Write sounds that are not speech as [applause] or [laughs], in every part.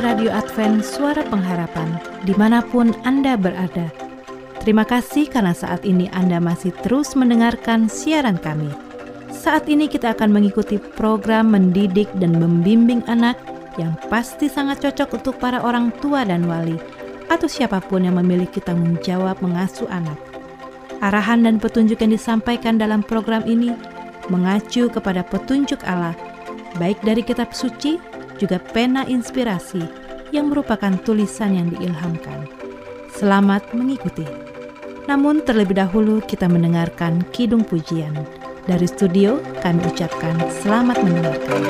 Radio Advent Suara Pengharapan di mana pun Anda berada. Terima kasih karena saat ini Anda masih terus mendengarkan siaran kami. Saat ini kita akan mengikuti program mendidik dan membimbing anak yang pasti sangat cocok untuk para orang tua dan wali atau siapa pun yang memiliki tanggung jawab mengasuh anak. Arahan dan petunjuk yang disampaikan dalam program ini mengacu kepada petunjuk Allah, baik dari kitab suci juga pena inspirasi yang merupakan tulisan yang diilhamkan. Selamat mengikuti. Namun terlebih dahulu kita mendengarkan kidung pujian. Dari studio kami ucapkan selamat mendengarkan.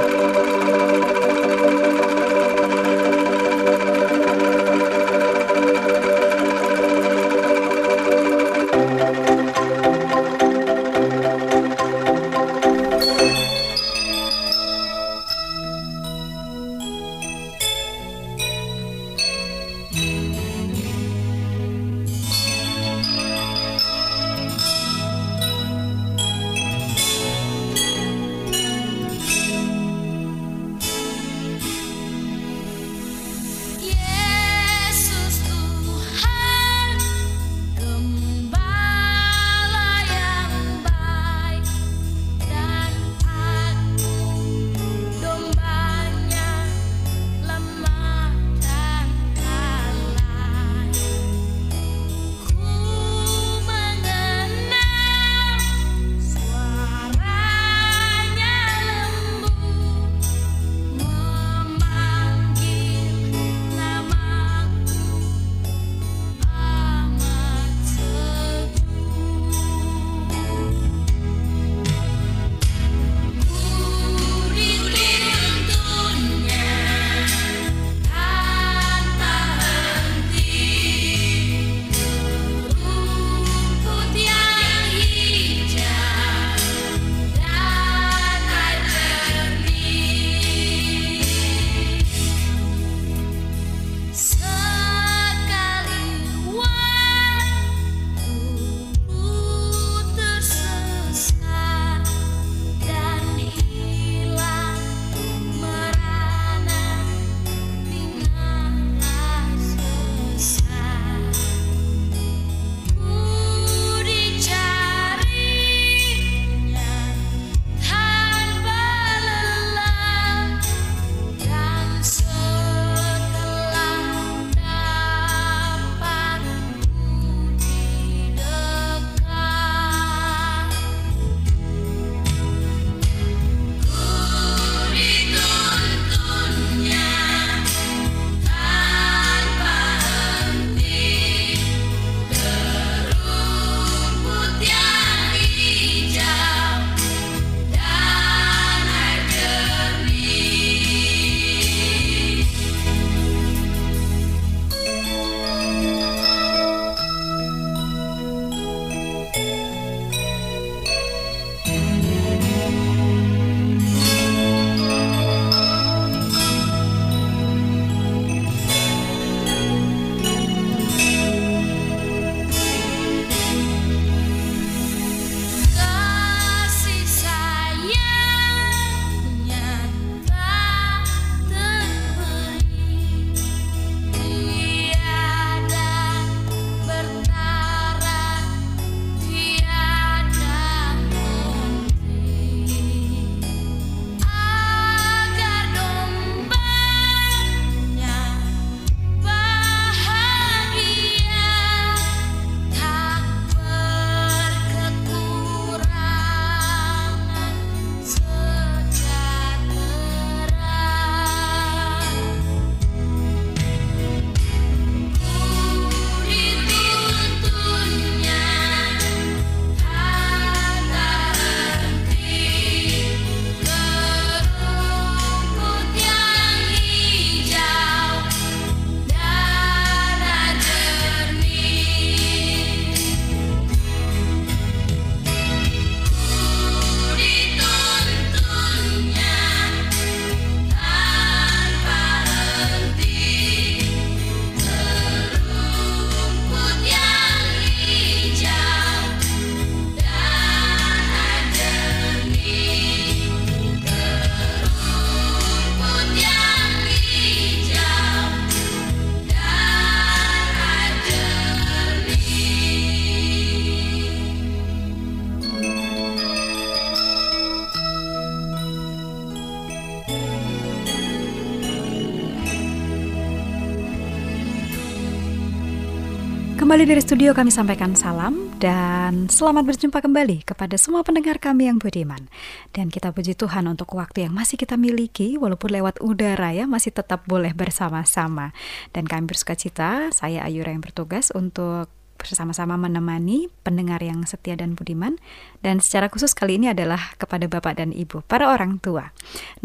Kembali dari studio kami sampaikan salam dan selamat berjumpa kembali kepada semua pendengar kami yang budiman. Dan kita puji Tuhan untuk waktu yang masih kita miliki walaupun lewat udara ya masih tetap boleh bersama-sama. Dan kami bersuka cita, saya Ayura yang bertugas untuk bersama-sama menemani pendengar yang setia dan budiman dan secara khusus kali ini adalah kepada Bapak dan Ibu, para orang tua.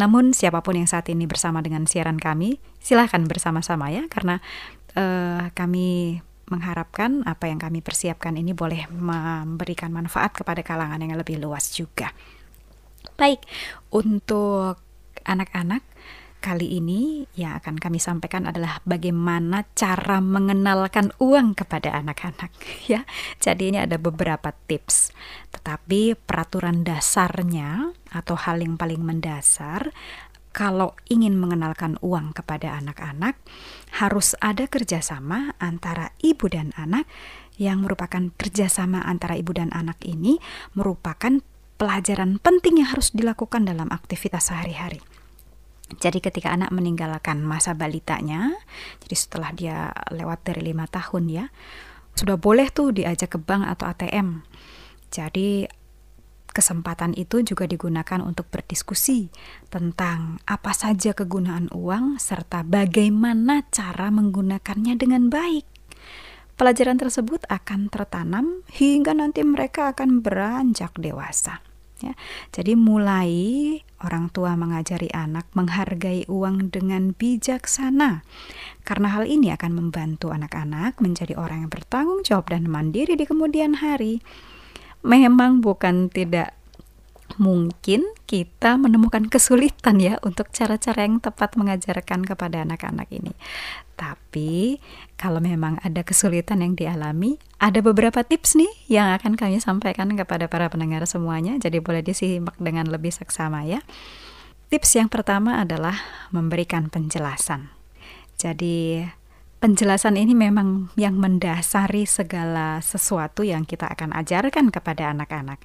Namun siapa pun yang saat ini bersama dengan siaran kami, silahkan bersama-sama ya karena uh, kami mengharapkan apa yang kami persiapkan ini boleh memberikan manfaat kepada kalangan yang lebih luas juga. Baik, untuk anak-anak kali ini yang akan kami sampaikan adalah bagaimana cara mengenalkan uang kepada anak-anak [laughs] ya. Jadi ini ada beberapa tips. Tetapi peraturan dasarnya atau hal yang paling mendasar kalau ingin mengenalkan uang kepada anak-anak, harus ada kerjasama antara ibu dan anak yang merupakan kerjasama antara ibu dan anak ini merupakan pelajaran penting yang harus dilakukan dalam aktivitas sehari-hari. Jadi ketika anak meninggalkan masa balitanya, jadi setelah dia lewat dari lima tahun ya, sudah boleh tuh diajak ke bank atau ATM. Jadi Kesempatan itu juga digunakan untuk berdiskusi tentang apa saja kegunaan uang serta bagaimana cara menggunakannya dengan baik. Pelajaran tersebut akan tertanam hingga nanti mereka akan beranjak dewasa. Ya, jadi mulai orang tua mengajari anak menghargai uang dengan bijaksana. Karena hal ini akan membantu anak-anak menjadi orang yang bertanggung jawab dan mandiri di kemudian hari memang bukan tidak mungkin kita menemukan kesulitan ya untuk cara-cara yang tepat mengajarkan kepada anak-anak ini. Tapi kalau memang ada kesulitan yang dialami, ada beberapa tips nih yang akan kami sampaikan kepada para pendengar semuanya. Jadi boleh disimak dengan lebih seksama ya. Tips yang pertama adalah memberikan penjelasan. Jadi penjelasan ini memang yang mendasari segala sesuatu yang kita akan ajarkan kepada anak-anak.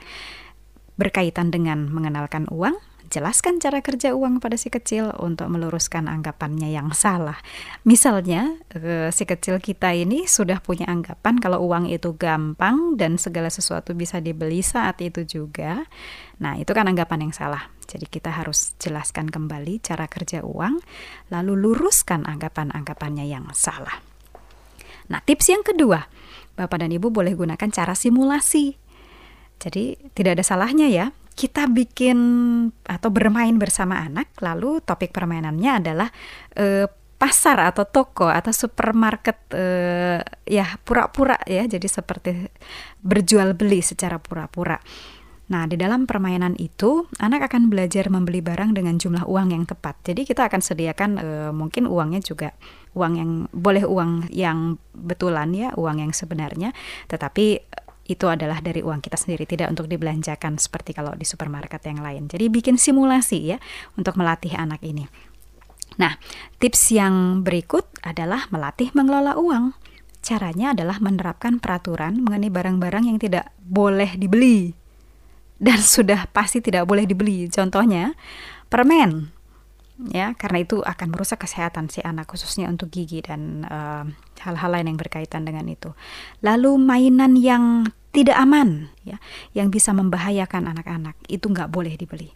Berkaitan dengan mengenalkan uang, jelaskan cara kerja uang pada si kecil untuk meluruskan anggapannya yang salah. Misalnya, eh, si kecil kita ini sudah punya anggapan kalau uang itu gampang dan segala sesuatu bisa dibeli saat itu juga. Nah, itu kan anggapan yang salah. Jadi kita harus jelaskan kembali cara kerja uang, lalu luruskan anggapan-anggapannya yang salah. Nah, tips yang kedua, Bapak dan Ibu boleh gunakan cara simulasi. Jadi tidak ada salahnya ya kita bikin atau bermain bersama anak, lalu topik permainannya adalah e, pasar atau toko atau supermarket e, ya pura-pura ya, jadi seperti berjual beli secara pura-pura. Nah, di dalam permainan itu, anak akan belajar membeli barang dengan jumlah uang yang tepat. Jadi kita akan sediakan e, mungkin uangnya juga uang yang boleh uang yang betulan ya, uang yang sebenarnya, tetapi itu adalah dari uang kita sendiri, tidak untuk dibelanjakan seperti kalau di supermarket yang lain. Jadi bikin simulasi ya untuk melatih anak ini. Nah, tips yang berikut adalah melatih mengelola uang. Caranya adalah menerapkan peraturan mengenai barang-barang yang tidak boleh dibeli dan sudah pasti tidak boleh dibeli. Contohnya, permen ya karena itu akan merusak kesehatan si anak khususnya untuk gigi dan eh, hal-hal lain yang berkaitan dengan itu. Lalu mainan yang tidak aman ya yang bisa membahayakan anak-anak itu nggak boleh dibeli.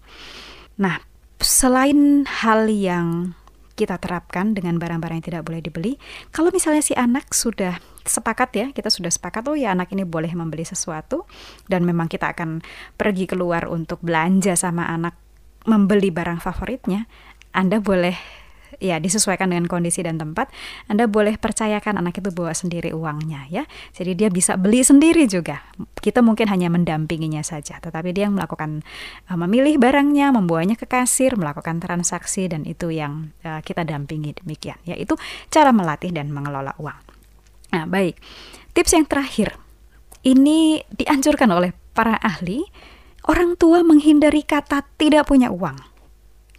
Nah selain hal yang kita terapkan dengan barang-barang yang tidak boleh dibeli. Kalau misalnya si anak sudah sepakat ya, kita sudah sepakat oh ya anak ini boleh membeli sesuatu dan memang kita akan pergi keluar untuk belanja sama anak membeli barang favoritnya, Anda boleh ya disesuaikan dengan kondisi dan tempat, Anda boleh percayakan anak itu bawa sendiri uangnya ya. Jadi dia bisa beli sendiri juga. Kita mungkin hanya mendampinginya saja, tetapi dia yang melakukan uh, memilih barangnya, membawanya ke kasir, melakukan transaksi dan itu yang uh, kita dampingi demikian. Ya itu cara melatih dan mengelola uang. Nah, baik. Tips yang terakhir. Ini dianjurkan oleh para ahli, orang tua menghindari kata tidak punya uang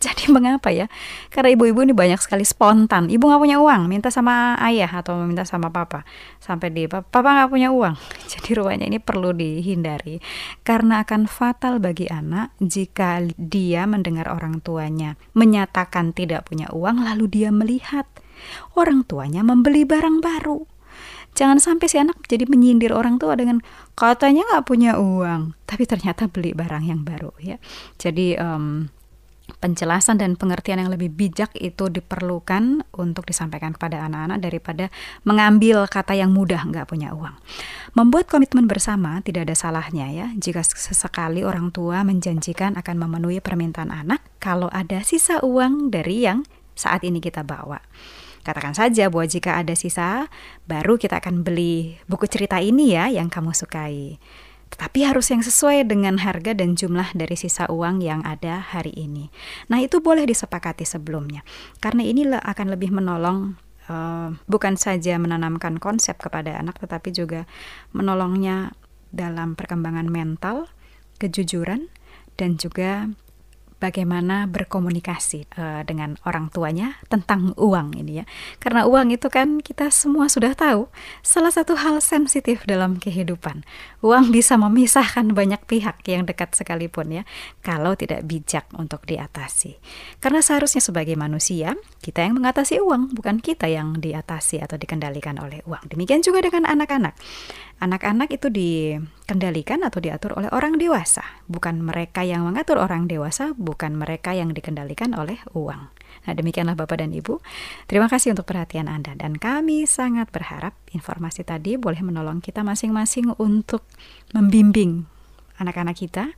jadi [laughs] mengapa ya? Karena ibu-ibu ini banyak sekali spontan. Ibu nggak punya uang, minta sama ayah atau minta sama papa. Sampai di papa nggak punya uang. [laughs] Jadi ruangnya ini perlu dihindari karena akan fatal bagi anak jika dia mendengar orang tuanya menyatakan tidak punya uang lalu dia melihat orang tuanya membeli barang baru. Jangan sampai si anak jadi menyindir orang tua dengan katanya nggak punya uang, tapi ternyata beli barang yang baru ya. Jadi um, penjelasan dan pengertian yang lebih bijak itu diperlukan untuk disampaikan kepada anak-anak daripada mengambil kata yang mudah nggak punya uang. Membuat komitmen bersama tidak ada salahnya ya jika sesekali orang tua menjanjikan akan memenuhi permintaan anak kalau ada sisa uang dari yang saat ini kita bawa. Katakan saja bahwa jika ada sisa, baru kita akan beli buku cerita ini ya yang kamu sukai. Tetapi harus yang sesuai dengan harga dan jumlah dari sisa uang yang ada hari ini. Nah, itu boleh disepakati sebelumnya. Karena inilah akan lebih menolong uh, bukan saja menanamkan konsep kepada anak tetapi juga menolongnya dalam perkembangan mental, kejujuran dan juga bagaimana berkomunikasi uh, dengan orang tuanya tentang uang ini ya. Karena uang itu kan kita semua sudah tahu salah satu hal sensitif dalam kehidupan. Uang bisa memisahkan banyak pihak yang dekat sekalipun ya kalau tidak bijak untuk diatasi. Karena seharusnya sebagai manusia kita yang mengatasi uang bukan kita yang diatasi atau dikendalikan oleh uang. Demikian juga dengan anak-anak. Anak-anak itu dikendalikan atau diatur oleh orang dewasa, bukan mereka yang mengatur orang dewasa, bukan mereka yang dikendalikan oleh uang. Nah, demikianlah Bapak dan Ibu. Terima kasih untuk perhatian Anda dan kami sangat berharap informasi tadi boleh menolong kita masing-masing untuk membimbing anak-anak kita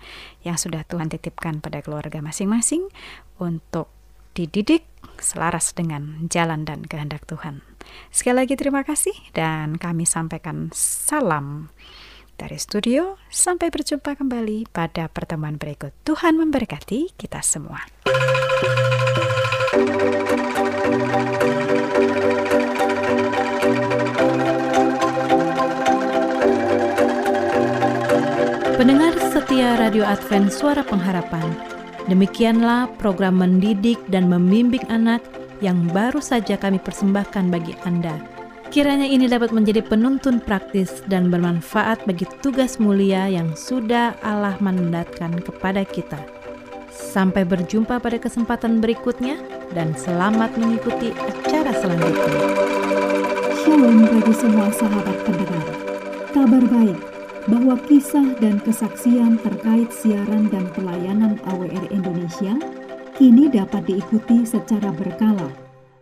yang sudah Tuhan titipkan pada keluarga masing-masing untuk dididik selaras dengan jalan dan kehendak Tuhan. Sekali lagi terima kasih dan kami sampaikan salam dari studio. Sampai berjumpa kembali pada pertemuan berikut. Tuhan memberkati kita semua. Pendengar setia Radio Advent Suara Pengharapan, demikianlah program mendidik dan membimbing anak yang baru saja kami persembahkan bagi Anda. Kiranya ini dapat menjadi penuntun praktis dan bermanfaat bagi tugas mulia yang sudah Allah mandatkan kepada kita. Sampai berjumpa pada kesempatan berikutnya dan selamat mengikuti acara selanjutnya. Shalom bagi semua sahabat pendengar. Kabar baik bahwa kisah dan kesaksian terkait siaran dan pelayanan AWR Indonesia kini dapat diikuti secara berkala,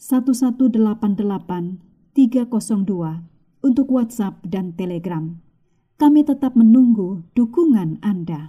1188 302 untuk WhatsApp dan Telegram. Kami tetap menunggu dukungan Anda.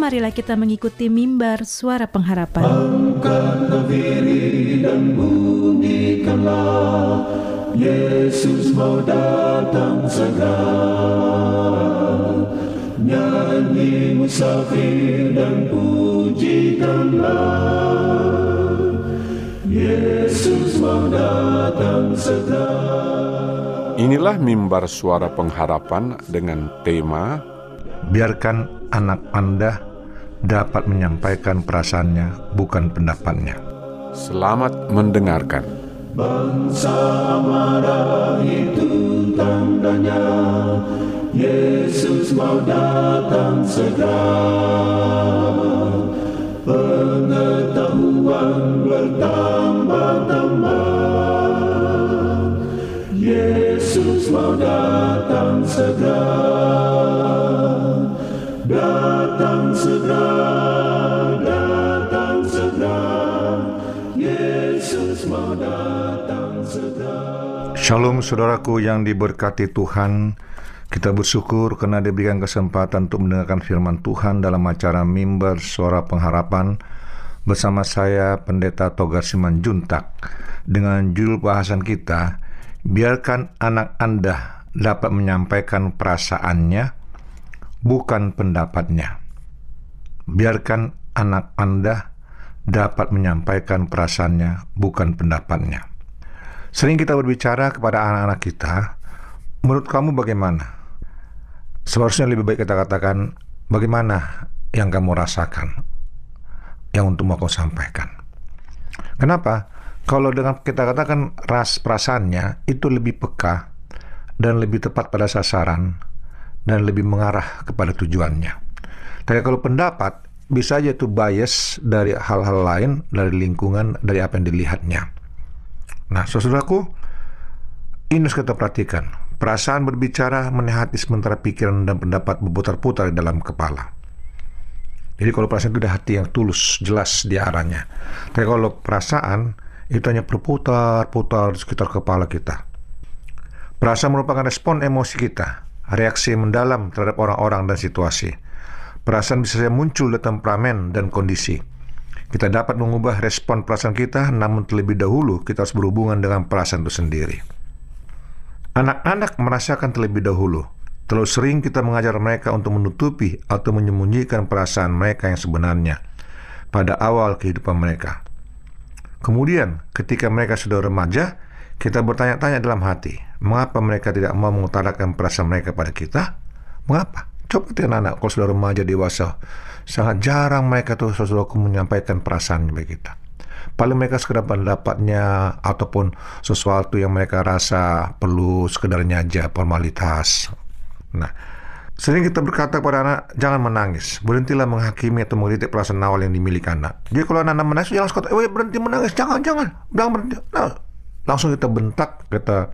Marilah kita mengikuti mimbar suara pengharapan. Angkatlah diri dan bunyikanlah Yesus mau datang segera Nyanyi musafir dan pujikanlah Yesus mau datang segera Inilah mimbar suara pengharapan dengan tema Biarkan anak Anda dapat menyampaikan perasaannya, bukan pendapatnya. Selamat mendengarkan. Bangsa marah itu tandanya Yesus mau datang segera Pengetahuan bertambah-tambah Yesus mau datang segera Datang Shalom saudaraku yang diberkati Tuhan. Kita bersyukur karena diberikan kesempatan untuk mendengarkan firman Tuhan dalam acara Mimbar Suara Pengharapan bersama saya Pendeta Togar Simanjuntak dengan judul bahasan kita Biarkan anak Anda dapat menyampaikan perasaannya bukan pendapatnya. Biarkan anak Anda dapat menyampaikan perasaannya bukan pendapatnya. Sering kita berbicara kepada anak-anak kita, menurut kamu bagaimana? Seharusnya lebih baik kita katakan bagaimana yang kamu rasakan yang untuk mau kau sampaikan. Kenapa? Kalau dengan kita katakan ras perasaannya itu lebih peka dan lebih tepat pada sasaran dan lebih mengarah kepada tujuannya. Tapi kalau pendapat bisa aja itu bias dari hal-hal lain, dari lingkungan, dari apa yang dilihatnya. Nah, saudaraku, ini harus kita perhatikan. Perasaan berbicara menehati sementara pikiran dan pendapat berputar-putar di dalam kepala. Jadi kalau perasaan itu ada hati yang tulus, jelas di arahnya. Tapi kalau perasaan itu hanya berputar-putar di sekitar kepala kita. Perasaan merupakan respon emosi kita, reaksi mendalam terhadap orang-orang dan situasi. Perasaan bisa saja muncul dari temperamen dan kondisi. Kita dapat mengubah respon perasaan kita, namun terlebih dahulu kita harus berhubungan dengan perasaan itu sendiri. Anak-anak merasakan terlebih dahulu. Terlalu sering kita mengajar mereka untuk menutupi atau menyembunyikan perasaan mereka yang sebenarnya pada awal kehidupan mereka. Kemudian, ketika mereka sudah remaja, kita bertanya-tanya dalam hati, mengapa mereka tidak mau mengutarakan perasaan mereka pada kita? Mengapa? Coba lihat anak kalau sudah remaja dewasa, sangat jarang mereka tuh sesuatu menyampaikan perasaan bagi kita paling mereka sekedar pendapatnya ataupun sesuatu yang mereka rasa perlu sekedarnya aja formalitas. Nah, sering kita berkata kepada anak, jangan menangis, berhentilah menghakimi atau mengkritik perasaan awal yang dimiliki anak. Jadi kalau anak, -anak menangis, jangan sekata, eh berhenti menangis, jangan, jangan, jangan berhenti. Nah, langsung kita bentak, kita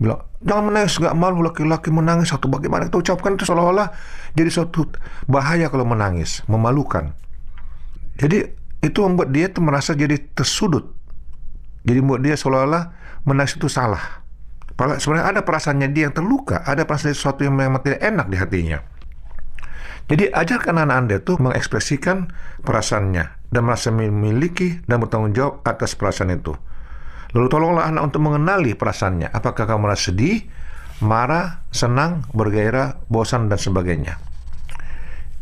bilang, jangan menangis, nggak malu laki-laki menangis atau bagaimana kita ucapkan itu seolah-olah jadi suatu bahaya kalau menangis, memalukan. Jadi itu membuat dia tuh merasa jadi tersudut. Jadi membuat dia seolah-olah menangis itu salah. Padahal sebenarnya ada perasaannya dia yang terluka, ada perasaan sesuatu yang memang tidak enak di hatinya. Jadi ajarkan anak Anda itu mengekspresikan perasaannya dan merasa memiliki dan bertanggung jawab atas perasaan itu. Lalu tolonglah anak untuk mengenali perasaannya. Apakah kamu merasa sedih, marah, senang, bergairah, bosan, dan sebagainya.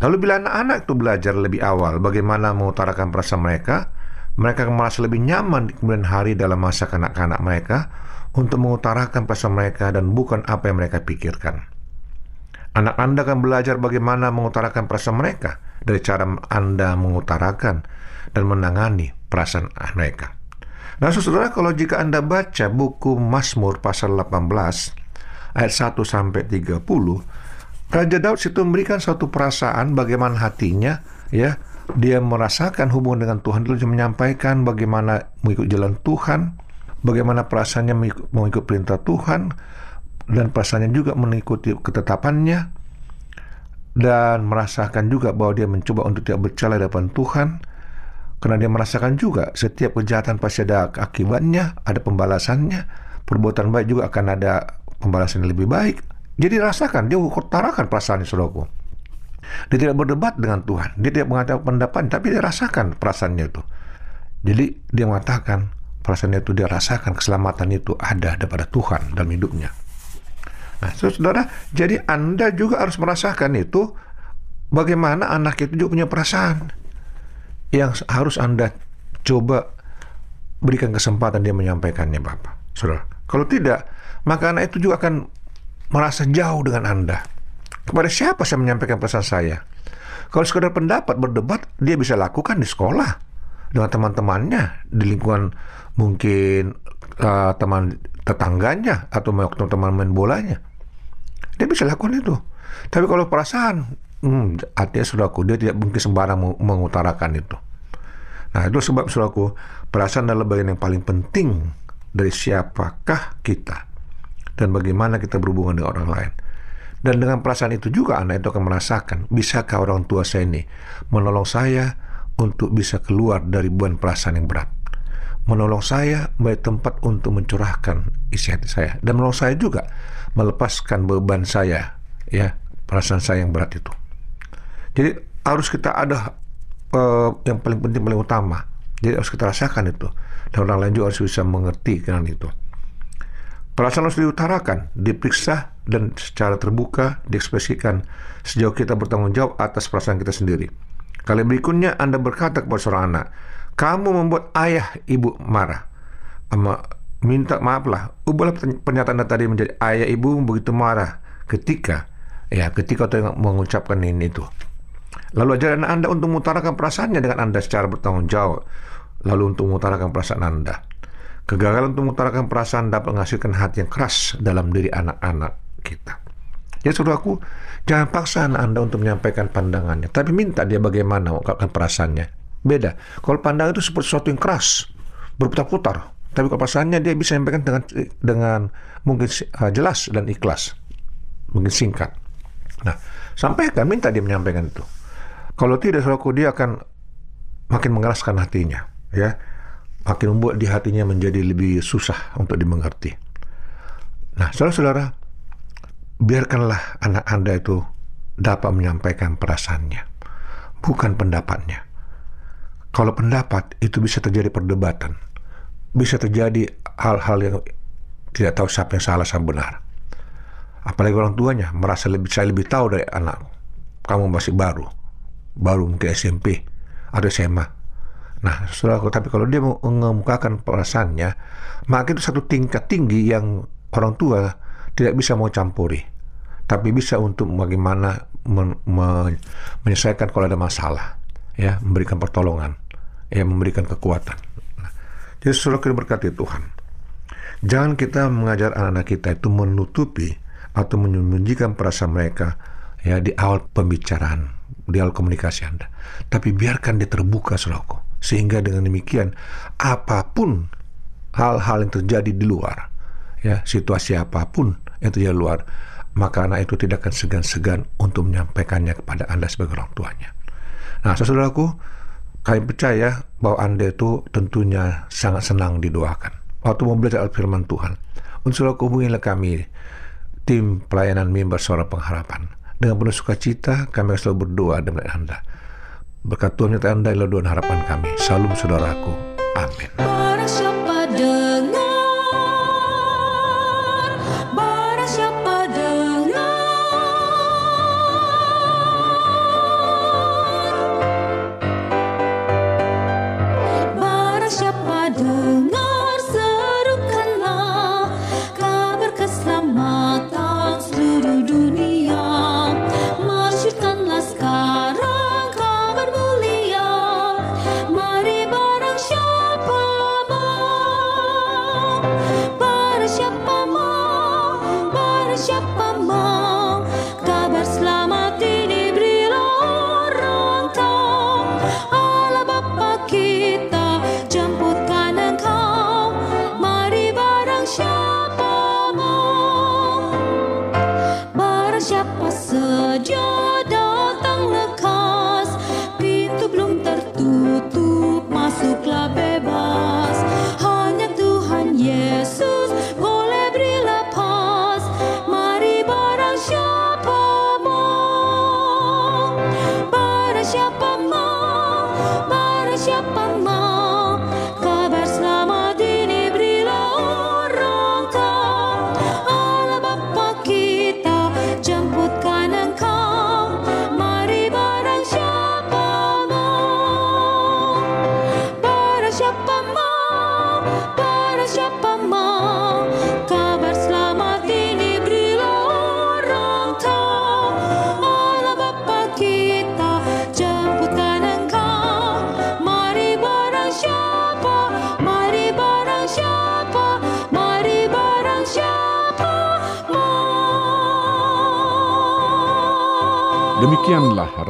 Lalu bila anak-anak itu belajar lebih awal bagaimana mengutarakan perasaan mereka, mereka akan merasa lebih nyaman di kemudian hari dalam masa kanak-kanak mereka untuk mengutarakan perasaan mereka dan bukan apa yang mereka pikirkan. Anak Anda akan belajar bagaimana mengutarakan perasaan mereka dari cara Anda mengutarakan dan menangani perasaan mereka. Nah, saudara, kalau jika Anda baca buku Mazmur pasal 18 ayat 1 sampai 30, Raja Daud situ memberikan suatu perasaan bagaimana hatinya, ya, dia merasakan hubungan dengan Tuhan, dia menyampaikan bagaimana mengikut jalan Tuhan, bagaimana perasaannya mengikut perintah Tuhan, dan perasaannya juga mengikuti ketetapannya, dan merasakan juga bahwa dia mencoba untuk tidak bercela di depan Tuhan, karena dia merasakan juga setiap kejahatan pasti ada akibatnya, ada pembalasannya, perbuatan baik juga akan ada pembalasan yang lebih baik, jadi rasakan, dia utarakan perasaannya saudaraku. Dia tidak berdebat dengan Tuhan. Dia tidak mengatakan pendapat, tapi dia rasakan perasaannya itu. Jadi dia mengatakan perasaannya itu dia rasakan keselamatan itu ada daripada Tuhan dalam hidupnya. Nah, saudara, jadi Anda juga harus merasakan itu bagaimana anak itu juga punya perasaan yang harus Anda coba berikan kesempatan dia menyampaikannya Bapak. Saudara. Kalau tidak, maka anak itu juga akan merasa jauh dengan Anda. Kepada siapa saya menyampaikan pesan saya? Kalau sekedar pendapat berdebat, dia bisa lakukan di sekolah dengan teman-temannya di lingkungan mungkin uh, teman tetangganya atau teman-teman main bolanya. Dia bisa lakukan itu. Tapi kalau perasaan, hmm, artinya saudaraku, dia tidak mungkin sembarang mengutarakan itu. Nah, itu sebab saudaraku, perasaan adalah bagian yang paling penting dari siapakah kita dan bagaimana kita berhubungan dengan orang lain. Dan dengan perasaan itu juga anak itu akan merasakan, bisakah orang tua saya ini menolong saya untuk bisa keluar dari beban perasaan yang berat. Menolong saya baik tempat untuk mencurahkan isi hati saya. Dan menolong saya juga melepaskan beban saya, ya perasaan saya yang berat itu. Jadi harus kita ada uh, yang paling penting, paling utama. Jadi harus kita rasakan itu. Dan orang lain juga harus bisa mengerti dengan itu. Perasaan harus diutarakan, diperiksa, dan secara terbuka diekspresikan sejauh kita bertanggung jawab atas perasaan kita sendiri. Kali berikutnya Anda berkata kepada seorang anak, kamu membuat ayah ibu marah. Ama, minta maaflah. Ubahlah pernyataan Anda tadi menjadi ayah ibu begitu marah ketika ya ketika Anda mengucapkan ini itu. Lalu ajaran Anda untuk mengutarakan perasaannya dengan Anda secara bertanggung jawab. Lalu untuk mengutarakan perasaan Anda. Kegagalan untuk mengutarakan perasaan dapat menghasilkan hati yang keras dalam diri anak-anak kita. Ya saudaraku, jangan paksa anak Anda untuk menyampaikan pandangannya, tapi minta dia bagaimana mengungkapkan perasaannya. Beda. Kalau pandangan itu seperti sesuatu yang keras, berputar-putar. Tapi kalau perasaannya dia bisa menyampaikan dengan dengan mungkin uh, jelas dan ikhlas. Mungkin singkat. Nah, sampaikan, minta dia menyampaikan itu. Kalau tidak, saudaraku, dia akan makin mengeraskan hatinya. Ya, makin membuat di hatinya menjadi lebih susah untuk dimengerti. Nah, saudara-saudara, biarkanlah anak Anda itu dapat menyampaikan perasaannya, bukan pendapatnya. Kalau pendapat itu bisa terjadi perdebatan, bisa terjadi hal-hal yang tidak tahu siapa yang salah siapa benar. Apalagi orang tuanya merasa lebih saya lebih tahu dari anak. Kamu masih baru, baru mungkin SMP atau SMA Nah, saudaraku, tapi kalau dia mengemukakan perasaannya, maka itu satu tingkat tinggi yang orang tua tidak bisa mau campuri. Tapi bisa untuk bagaimana men men menyelesaikan kalau ada masalah, ya, memberikan pertolongan, ya, memberikan kekuatan. Nah, jadi saudara kita berkati Tuhan. Jangan kita mengajar anak-anak kita itu menutupi atau menyembunyikan perasaan mereka ya di awal pembicaraan, di awal komunikasi Anda. Tapi biarkan dia terbuka, saudaraku sehingga dengan demikian apa pun hal-hal yang terjadi di luar, ya situasi apa pun yang terjadi di luar, maka anak itu tidak akan segan-segan untuk menyampaikannya kepada Anda sebagai orang tuanya. Nah, saudaraku, kami percaya bahwa Anda itu tentunya sangat senang didoakan. Waktu mau belajar firman Tuhan, unsur hubungilah kami, tim pelayanan mimbar suara pengharapan. Dengan penuh sukacita, kami selalu berdoa dengan Anda. Berkat Tuhan yang Anda adalah harapan kami. Salam saudaraku. Amin.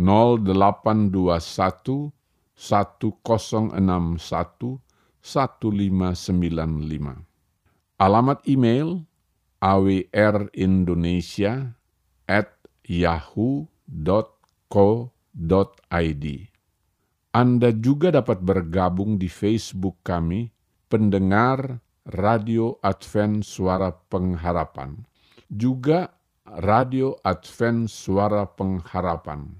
0821 1061 1595. Alamat email awrindonesia at yahoo.co.id. Anda juga dapat bergabung di Facebook kami, pendengar Radio Advent Suara Pengharapan. Juga Radio Advent Suara Pengharapan.